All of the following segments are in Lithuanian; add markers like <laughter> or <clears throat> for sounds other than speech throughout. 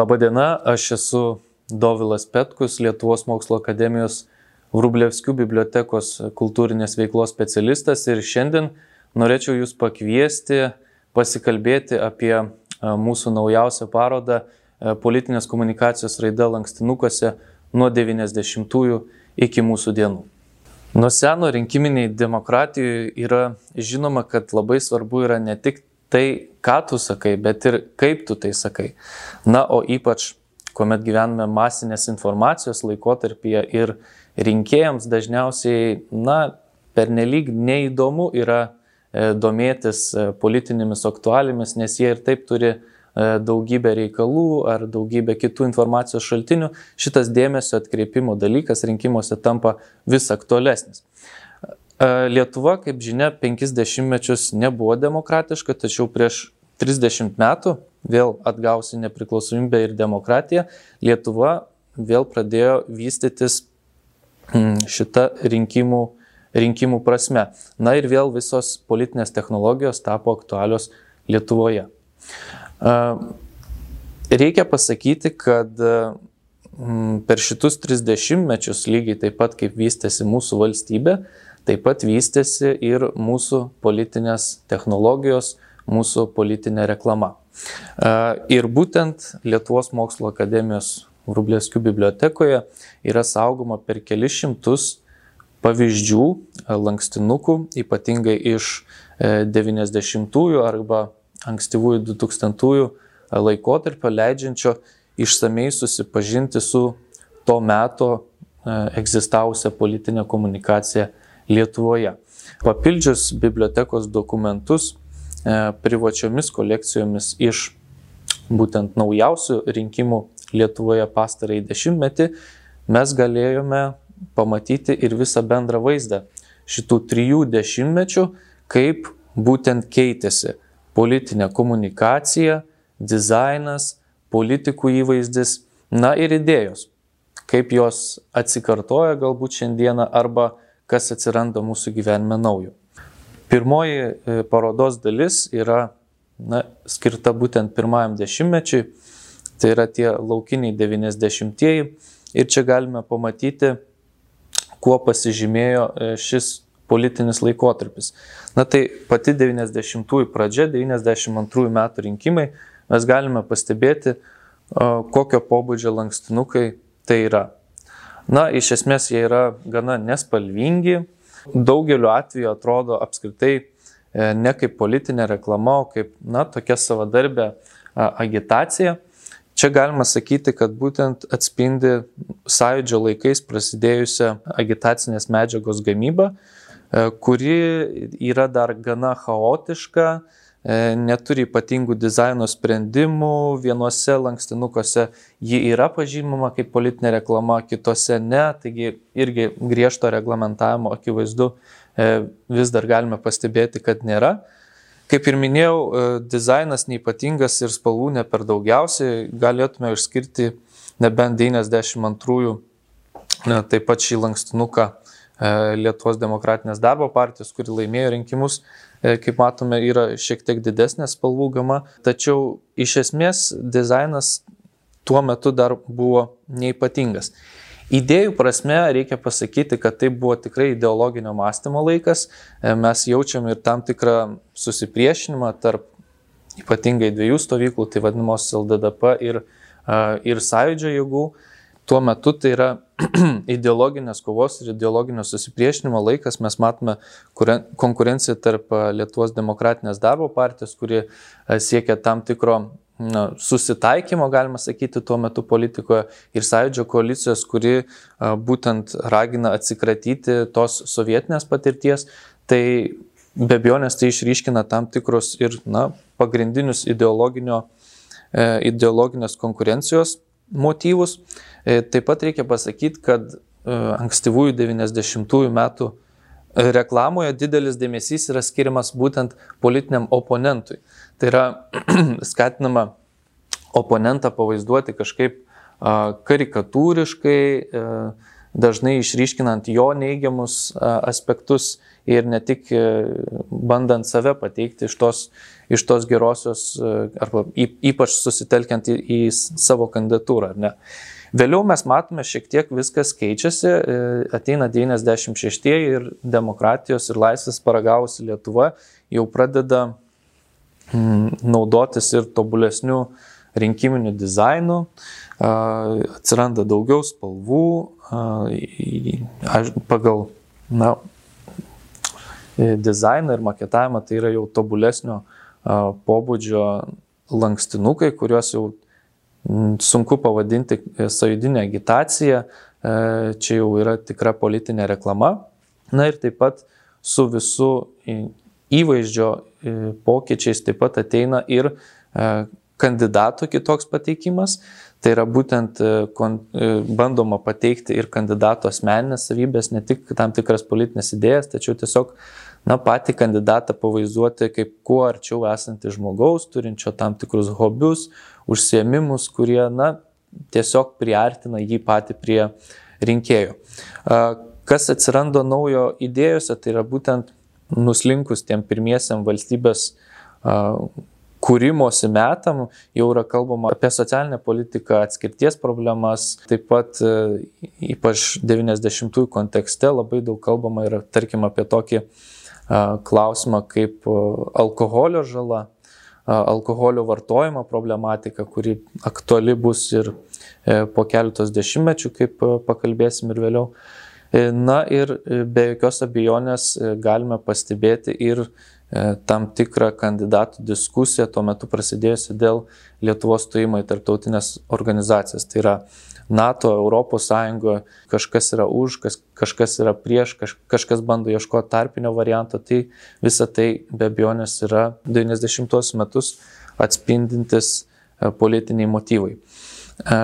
Labadiena, aš esu Dovilas Petkus, Lietuvos mokslo akademijos Vrublevskių bibliotekos kultūrinės veiklos specialistas ir šiandien norėčiau Jūs pakviesti pasikalbėti apie mūsų naujausią parodą politinės komunikacijos raida lankstinukuose nuo 90-ųjų iki mūsų dienų. Nuo seno rinkiminiai demokratijoje yra žinoma, kad labai svarbu yra ne tik tai, ką tu sakai, bet ir kaip tu tai sakai. Na, o ypač, kuomet gyvename masinės informacijos laikotarpyje ir rinkėjams dažniausiai, na, pernelyg neįdomu yra e, domėtis e, politinėmis aktualimis, nes jie ir taip turi e, daugybę reikalų ar daugybę kitų informacijos šaltinių, šitas dėmesio atkreipimo dalykas rinkimuose tampa vis aktualesnis. Lietuva, kaip žinia, 50 mečius nebuvo demokratiška, tačiau prieš 30 metų, vėl atgausi nepriklausomybę ir demokratiją, Lietuva vėl pradėjo vystytis mm, šitą rinkimų, rinkimų prasme. Na ir vėl visos politinės technologijos tapo aktualios Lietuvoje. Reikia pasakyti, kad mm, per šitus 30 mečius lygiai taip pat kaip vystėsi mūsų valstybė, Taip pat vystėsi ir mūsų politinės technologijos, mūsų politinė reklama. Ir būtent Lietuvos mokslo akademijos Rublėskių bibliotekoje yra saugoma per kelius šimtus pavyzdžių lankstinukų, ypatingai iš 90-ųjų arba ankstyvųjų 2000-ųjų laikotarpio leidžiančio išsamei susipažinti su to meto egzistavusią politinę komunikaciją Lietuvoje. Papildžius bibliotekos dokumentus e, privačiomis kolekcijomis iš būtent naujausių rinkimų Lietuvoje pastarąjį dešimtmetį, mes galėjome pamatyti ir visą bendrą vaizdą šitų trijų dešimtmečių, kaip būtent keitėsi politinė komunikacija, dizainas, politikų įvaizdis, na ir idėjos, kaip jos atsikartoja galbūt šiandieną arba kas atsiranda mūsų gyvenime naujo. Pirmoji e, parodos dalis yra na, skirta būtent pirmajam dešimtmečiui, tai yra tie laukiniai 90-ieji ir čia galime pamatyti, kuo pasižymėjo e, šis politinis laikotarpis. Na tai pati 90-ųjų pradžia, 92 metų rinkimai, mes galime pastebėti, kokio pobūdžio lankstinukai tai yra. Na, iš esmės jie yra gana nespalvingi. Daugeliu atveju atrodo apskritai e, ne kaip politinė reklama, o kaip, na, tokia savadarbė agitacija. Čia galima sakyti, kad būtent atspindi sąjūdžio laikais prasidėjusią agitacinės medžiagos gamybą, e, kuri yra dar gana chaotiška, neturi ypatingų dizaino sprendimų, vienuose lankstinukuose ji yra pažymama kaip politinė reklama, kitose ne, taigi irgi griežto reglamentavimo akivaizdu e, vis dar galime pastebėti, kad nėra. Kaip ir minėjau, e, dizainas neipatingas ir spalvų ne per daugiausiai, galėtume išskirti nebent 92-ųjų taip pat šį lankstinuką Lietuvos demokratinės darbo partijos, kuri laimėjo rinkimus E, kaip matome, yra šiek tiek didesnė spalvų gama, tačiau iš esmės dizainas tuo metu dar buvo neipatingas. Idėjų prasme reikia pasakyti, kad tai buvo tikrai ideologinio mąstymo laikas. E, mes jaučiam ir tam tikrą susipriešinimą tarp ypatingai dviejų stovyklų, tai vadinamos LDDP ir, ir sąjūdžio jėgų. Tuo metu tai yra <clears throat> ideologinės kovos ir ideologinio susipriešinimo laikas. Mes matome konkurenciją tarp Lietuvos demokratinės darbo partijos, kuri siekia tam tikro na, susitaikymo, galima sakyti, tuo metu politikoje ir sąjūdžio koalicijos, kuri a, būtent ragina atsikratyti tos sovietinės patirties. Tai be abejonės tai išryškina tam tikrus ir na, pagrindinius ideologinio, e, ideologinės konkurencijos motyvus. E, taip pat reikia pasakyti, kad e, ankstyvųjų 90-ųjų metų e, reklamoje didelis dėmesys yra skiriamas būtent politiniam oponentui. Tai yra <clears throat> skatinama oponentą pavaizduoti kažkaip karikatūriškai, dažnai išryškinant jo neigiamus aspektus ir ne tik bandant save pateikti iš tos, iš tos gerosios, arba ypač susitelkiant į, į savo kandidatūrą, ar ne. Vėliau mes matome, šiek tiek viskas keičiasi, ateina 96 ir demokratijos ir laisvės paragavusi Lietuva jau pradeda mm, naudotis ir tobulesnių rinkiminių dizainų, atsiranda daugiau spalvų pagal na, dizainą ir maketavimą, tai yra jau tobulesnio pobūdžio lankstinukai, kuriuos jau sunku pavadinti e, sąjudinė agitacija, e, čia jau yra tikra politinė reklama. Na ir taip pat su visu įvaizdžio e, pokyčiais taip pat ateina ir kandidato kitoks pateikimas. Tai yra būtent bandoma pateikti ir kandidato asmeninės savybės, ne tik tam tikras politinės idėjas, tačiau tiesiog na, patį kandidatą pavaizduoti kaip kuo arčiau esantį žmogaus, turinčio tam tikrus hobius, užsiemimus, kurie, na, tiesiog priartina jį patį prie rinkėjų. Kas atsiranda naujo idėjose, tai yra būtent nuslinkus tiem pirmiesiam valstybės kūrimosi metam jau yra kalbama apie socialinę politiką, atskirties problemas, taip pat ypač 90-ųjų kontekste labai daug kalbama yra, tarkim, apie tokį klausimą kaip alkoholio žala, alkoholio vartojimo problematika, kuri aktuali bus ir e, po keletos dešimtmečių, kaip pakalbėsim ir vėliau. E, na ir e, be jokios abejonės galime pastebėti ir tam tikrą kandidatų diskusiją tuo metu prasidėjusi dėl Lietuvos stojimo į tarptautinės organizacijas. Tai yra NATO, Europos Sąjungoje kažkas yra už, kas, kažkas yra prieš, kaž, kažkas bando ieškoti tarpinio varianto, tai visa tai be abejonės yra 90-osius metus atspindintis e, politiniai motyvai. E,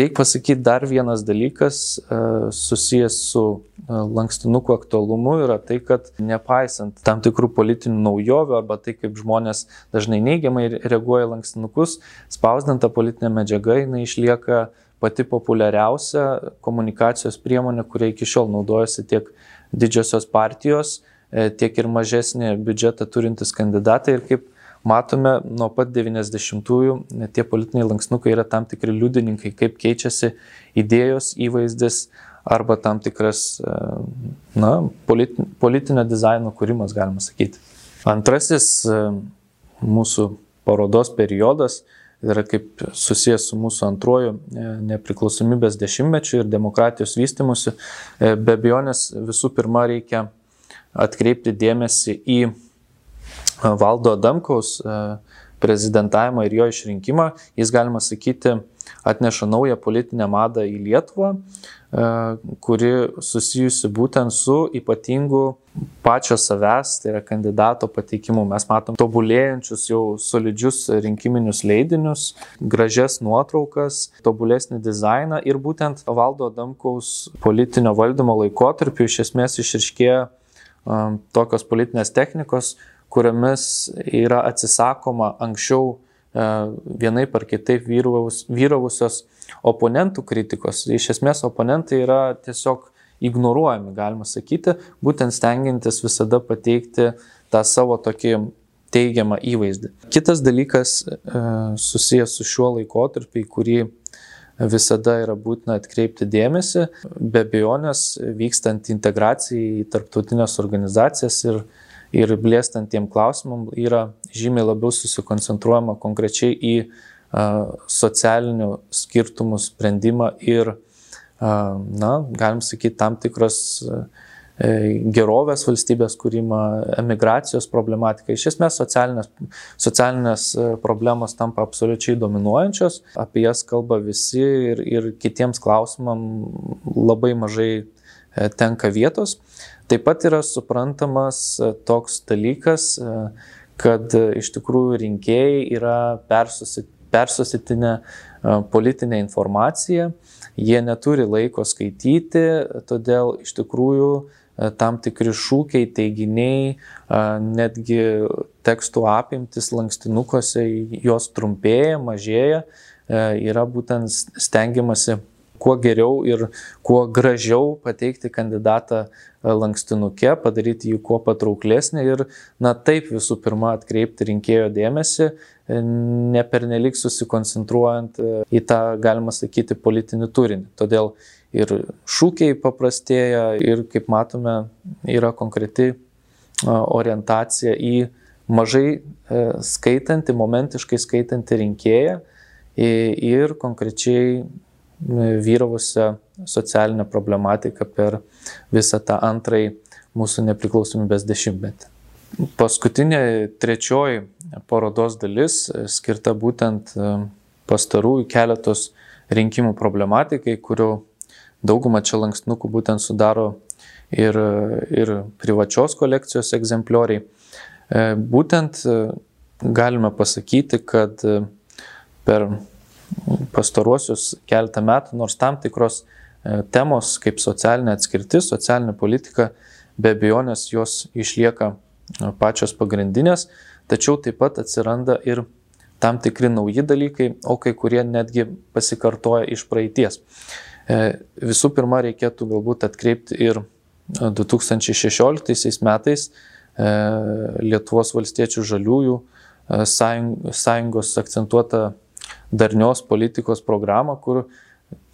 Reikia pasakyti dar vienas dalykas e, susijęs su lankstinukų aktualumu yra tai, kad nepaisant tam tikrų politinių naujovių arba tai, kaip žmonės dažnai neigiamai reaguoja lankstinukus, spausdinta politinė medžiaga jinai išlieka pati populiariausia komunikacijos priemonė, kuria iki šiol naudojasi tiek didžiosios partijos, e, tiek ir mažesnį biudžetą turintis kandidatai. Ir kaip matome, nuo pat 90-ųjų e, tie politiniai lanksnukai yra tam tikri liudininkai, kaip keičiasi idėjos, įvaizdis arba tam tikras e, na, politinio dizaino kūrimas, galima sakyti. Antrasis mūsų parodos periodas yra kaip susijęs su mūsų antruoju e, nepriklausomybės dešimtmečiu ir demokratijos vystimusi. E, be abejonės visų pirma reikia atkreipti dėmesį į valdo Adamkaus prezidentavimą ir jo išrinkimą. Jis, galima sakyti, atneša naują politinę madą į Lietuvą, e, kuri susijusi būtent su ypatingu pačio savęs, tai yra kandidato pateikimu. Mes matom tobulėjančius jau solidžius rinkiminius leidinius, gražias nuotraukas, tobulesnį dizainą ir būtent valdo Damkaus politinio valdymo laikotarpiu iš esmės išriškėjo um, tokios politinės technikos, kuriomis yra atsisakoma anksčiau E, vienai par kitaip vyravus, vyravusios oponentų kritikos. Iš esmės oponentai yra tiesiog ignoruojami, galima sakyti, būtent stengiantis visada pateikti tą savo tokį teigiamą įvaizdį. Kitas dalykas e, susijęs su šiuo laikotarpiu, į kurį visada yra būtina atkreipti dėmesį, be abejonės vykstant integracijai į tarptautinės organizacijas ir ir blėstant tiem klausimam yra žymiai labiau susikoncentruojama konkrečiai į socialinių skirtumų sprendimą ir, na, galim sakyti, tam tikros gerovės valstybės kūrimą, emigracijos problematiką. Iš esmės socialinės, socialinės problemos tampa absoliučiai dominuojančios, apie jas kalba visi ir, ir kitiems klausimam labai mažai tenka vietos. Taip pat yra suprantamas e, toks dalykas, e, kad e, iš tikrųjų rinkėjai yra persusitinę politinę informaciją, jie neturi laiko skaityti, todėl iš tikrųjų tam tikri šūkiai, teiginiai, netgi tekstų apimtis lankstinukuose jos trumpėja, mažėja, yra būtent stengiamasi kuo geriau ir kuo gražiau pateikti kandidatą lankstinuke, padaryti jį kuo patrauklesnį ir, na taip, visų pirma, atkreipti rinkėjo dėmesį, ne pernelik susikoncentruojant į tą, galima sakyti, politinį turinį. Todėl ir šūkiai paprastėja ir, kaip matome, yra konkreti orientacija į mažai skaitantį, momentiškai skaitantį rinkėją ir konkrečiai vyravusią socialinę problematiką per visą tą antrąjį mūsų nepriklausomybės dešimtmetį. Paskutinė trečioji parodos dalis skirta būtent pastarųjų keletos rinkimų problematikai, kurių daugumą čia lanksnukų būtent sudaro ir, ir privačios kolekcijos egzemplioriai. Būtent galime pasakyti, kad per pastaruosius keletą metų, nors tam tikros e, temos kaip socialinė atskirtis, socialinė politika, be abejonės jos išlieka e, pačios pagrindinės, tačiau taip pat atsiranda ir tam tikri nauji dalykai, o kai kurie netgi pasikartoja iš praeities. E, visų pirma, reikėtų galbūt atkreipti ir 2016 metais Lietuvos valstiečių žaliųjų sąjungos akcentuota darnios politikos programą, kur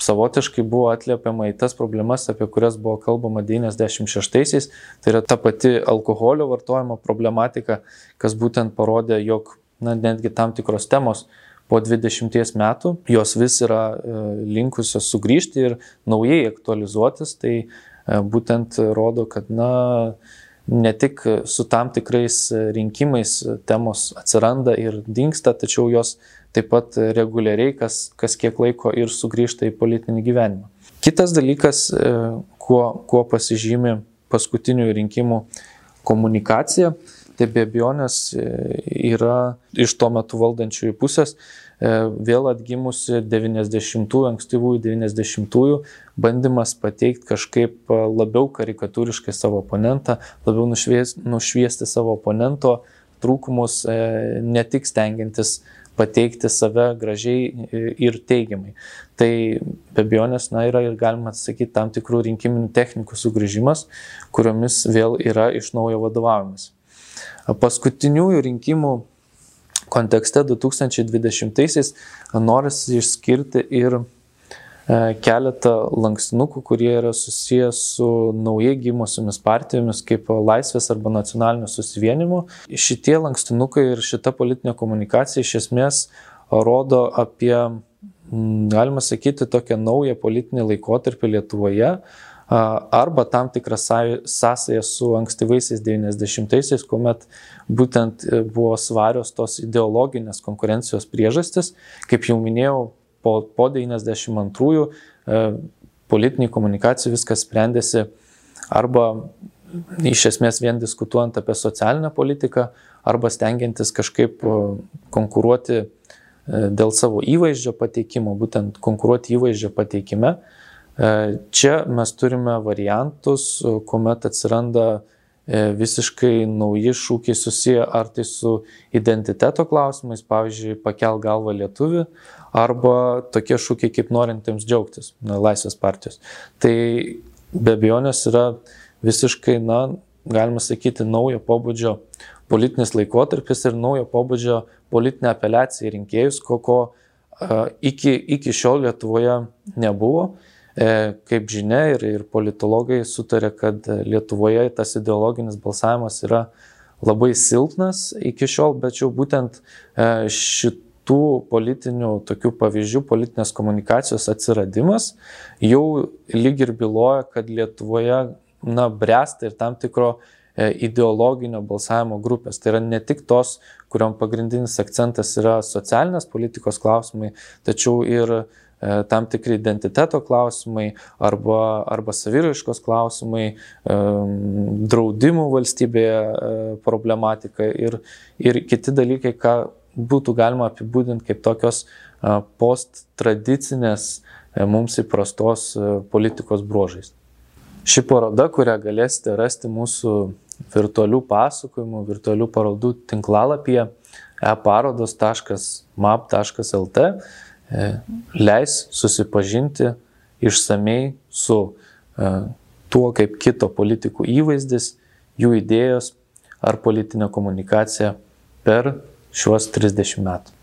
savotiškai buvo atliepiama į tas problemas, apie kurias buvo kalbama 96-aisiais. Tai yra ta pati alkoholio vartojimo problematika, kas būtent parodė, jog na, netgi tam tikros temos po 20 metų jos vis yra e, linkusios sugrįžti ir naujai aktualizuotis. Tai e, būtent rodo, kad na, ne tik su tam tikrais rinkimais temos atsiranda ir dinksta, tačiau jos taip pat reguliariai kas, kas kiek laiko ir sugrįžta į politinį gyvenimą. Kitas dalykas, e, kuo, kuo pasižymi paskutinių rinkimų komunikacija, tai be abejonės e, yra iš tuo metu valdančiųjų pusės e, vėl atgimusi 90-ųjų, ankstyvųjų 90-ųjų bandymas pateikti kažkaip labiau karikatūriškai savo oponentą, labiau nušviesti, nušviesti savo oponento trūkumus, ne tik stengiantis pateikti save gražiai ir teigiamai. Tai be abejonės, na, yra ir galima atsakyti tam tikrų rinkiminių technikų sugrįžimas, kuriomis vėl yra iš naujo vadovavimas. Paskutiniųjų rinkimų kontekste 2020-aisiais norisi išskirti ir E, keletą lankstinukų, kurie yra susijęs su naujai gimusiomis partijomis kaip Laisvės arba nacionalinio susivienimo. Šitie lankstinukai ir šita politinė komunikacija iš esmės rodo apie, galima sakyti, tokią naują politinį laikotarpį Lietuvoje arba tam tikrą sąsąją su ankstyvaisiais 90-aisiais, kuomet būtent e, buvo svarios tos ideologinės konkurencijos priežastis. Kaip jau minėjau, po, po 92-ųjų e, politiniai komunikacijų viskas sprendėsi arba iš esmės vien diskutuojant apie socialinę politiką, arba stengiantis kažkaip e, konkuruoti e, dėl savo įvaizdžio pateikimo, būtent konkuruoti įvaizdžio pateikime. Čia mes turime variantus, kuomet atsiranda visiškai nauji šūkiai susiję ar tai su identiteto klausimais, pavyzdžiui, pakel galvą lietuvių, arba tokie šūkiai kaip norintiems džiaugtis, na, Laisvės partijos. Tai be abejonės yra visiškai, na, galima sakyti, naujo pobūdžio politinis laikotarpis ir naujo pobūdžio politinė apeliacija į rinkėjus, ko, ko uh, iki, iki šiol Lietuvoje nebuvo. E, kaip žinia, ir, ir politologai sutarė, kad Lietuvoje tas ideologinis balsavimas yra labai silpnas iki šiol, bet jau būtent e, šit, tų politinių tokių pavyzdžių, politinės komunikacijos atsiradimas jau lyg ir byloja, kad Lietuvoje na, bręsta ir tam tikro e, ideologinio balsavimo grupės. Tai yra ne tik tos, kuriuom pagrindinis akcentas yra socialinės politikos klausimai, tačiau ir e, tam tikri identiteto klausimai arba, arba saviraiškos klausimai, e, draudimų valstybėje problematika ir, ir kiti dalykai, ką būtų galima apibūdinti kaip tokios post-tradicinės mums įprastos politikos bruožais. Ši paroda, kurią galėsite rasti mūsų virtualių pasakojimų, virtualių parodų tinklalapyje eparodos.map.lt, leis susipažinti išsamei su tuo, kaip kito politikų įvaizdis, jų idėjos ar politinė komunikacija per šiuos 30 metų.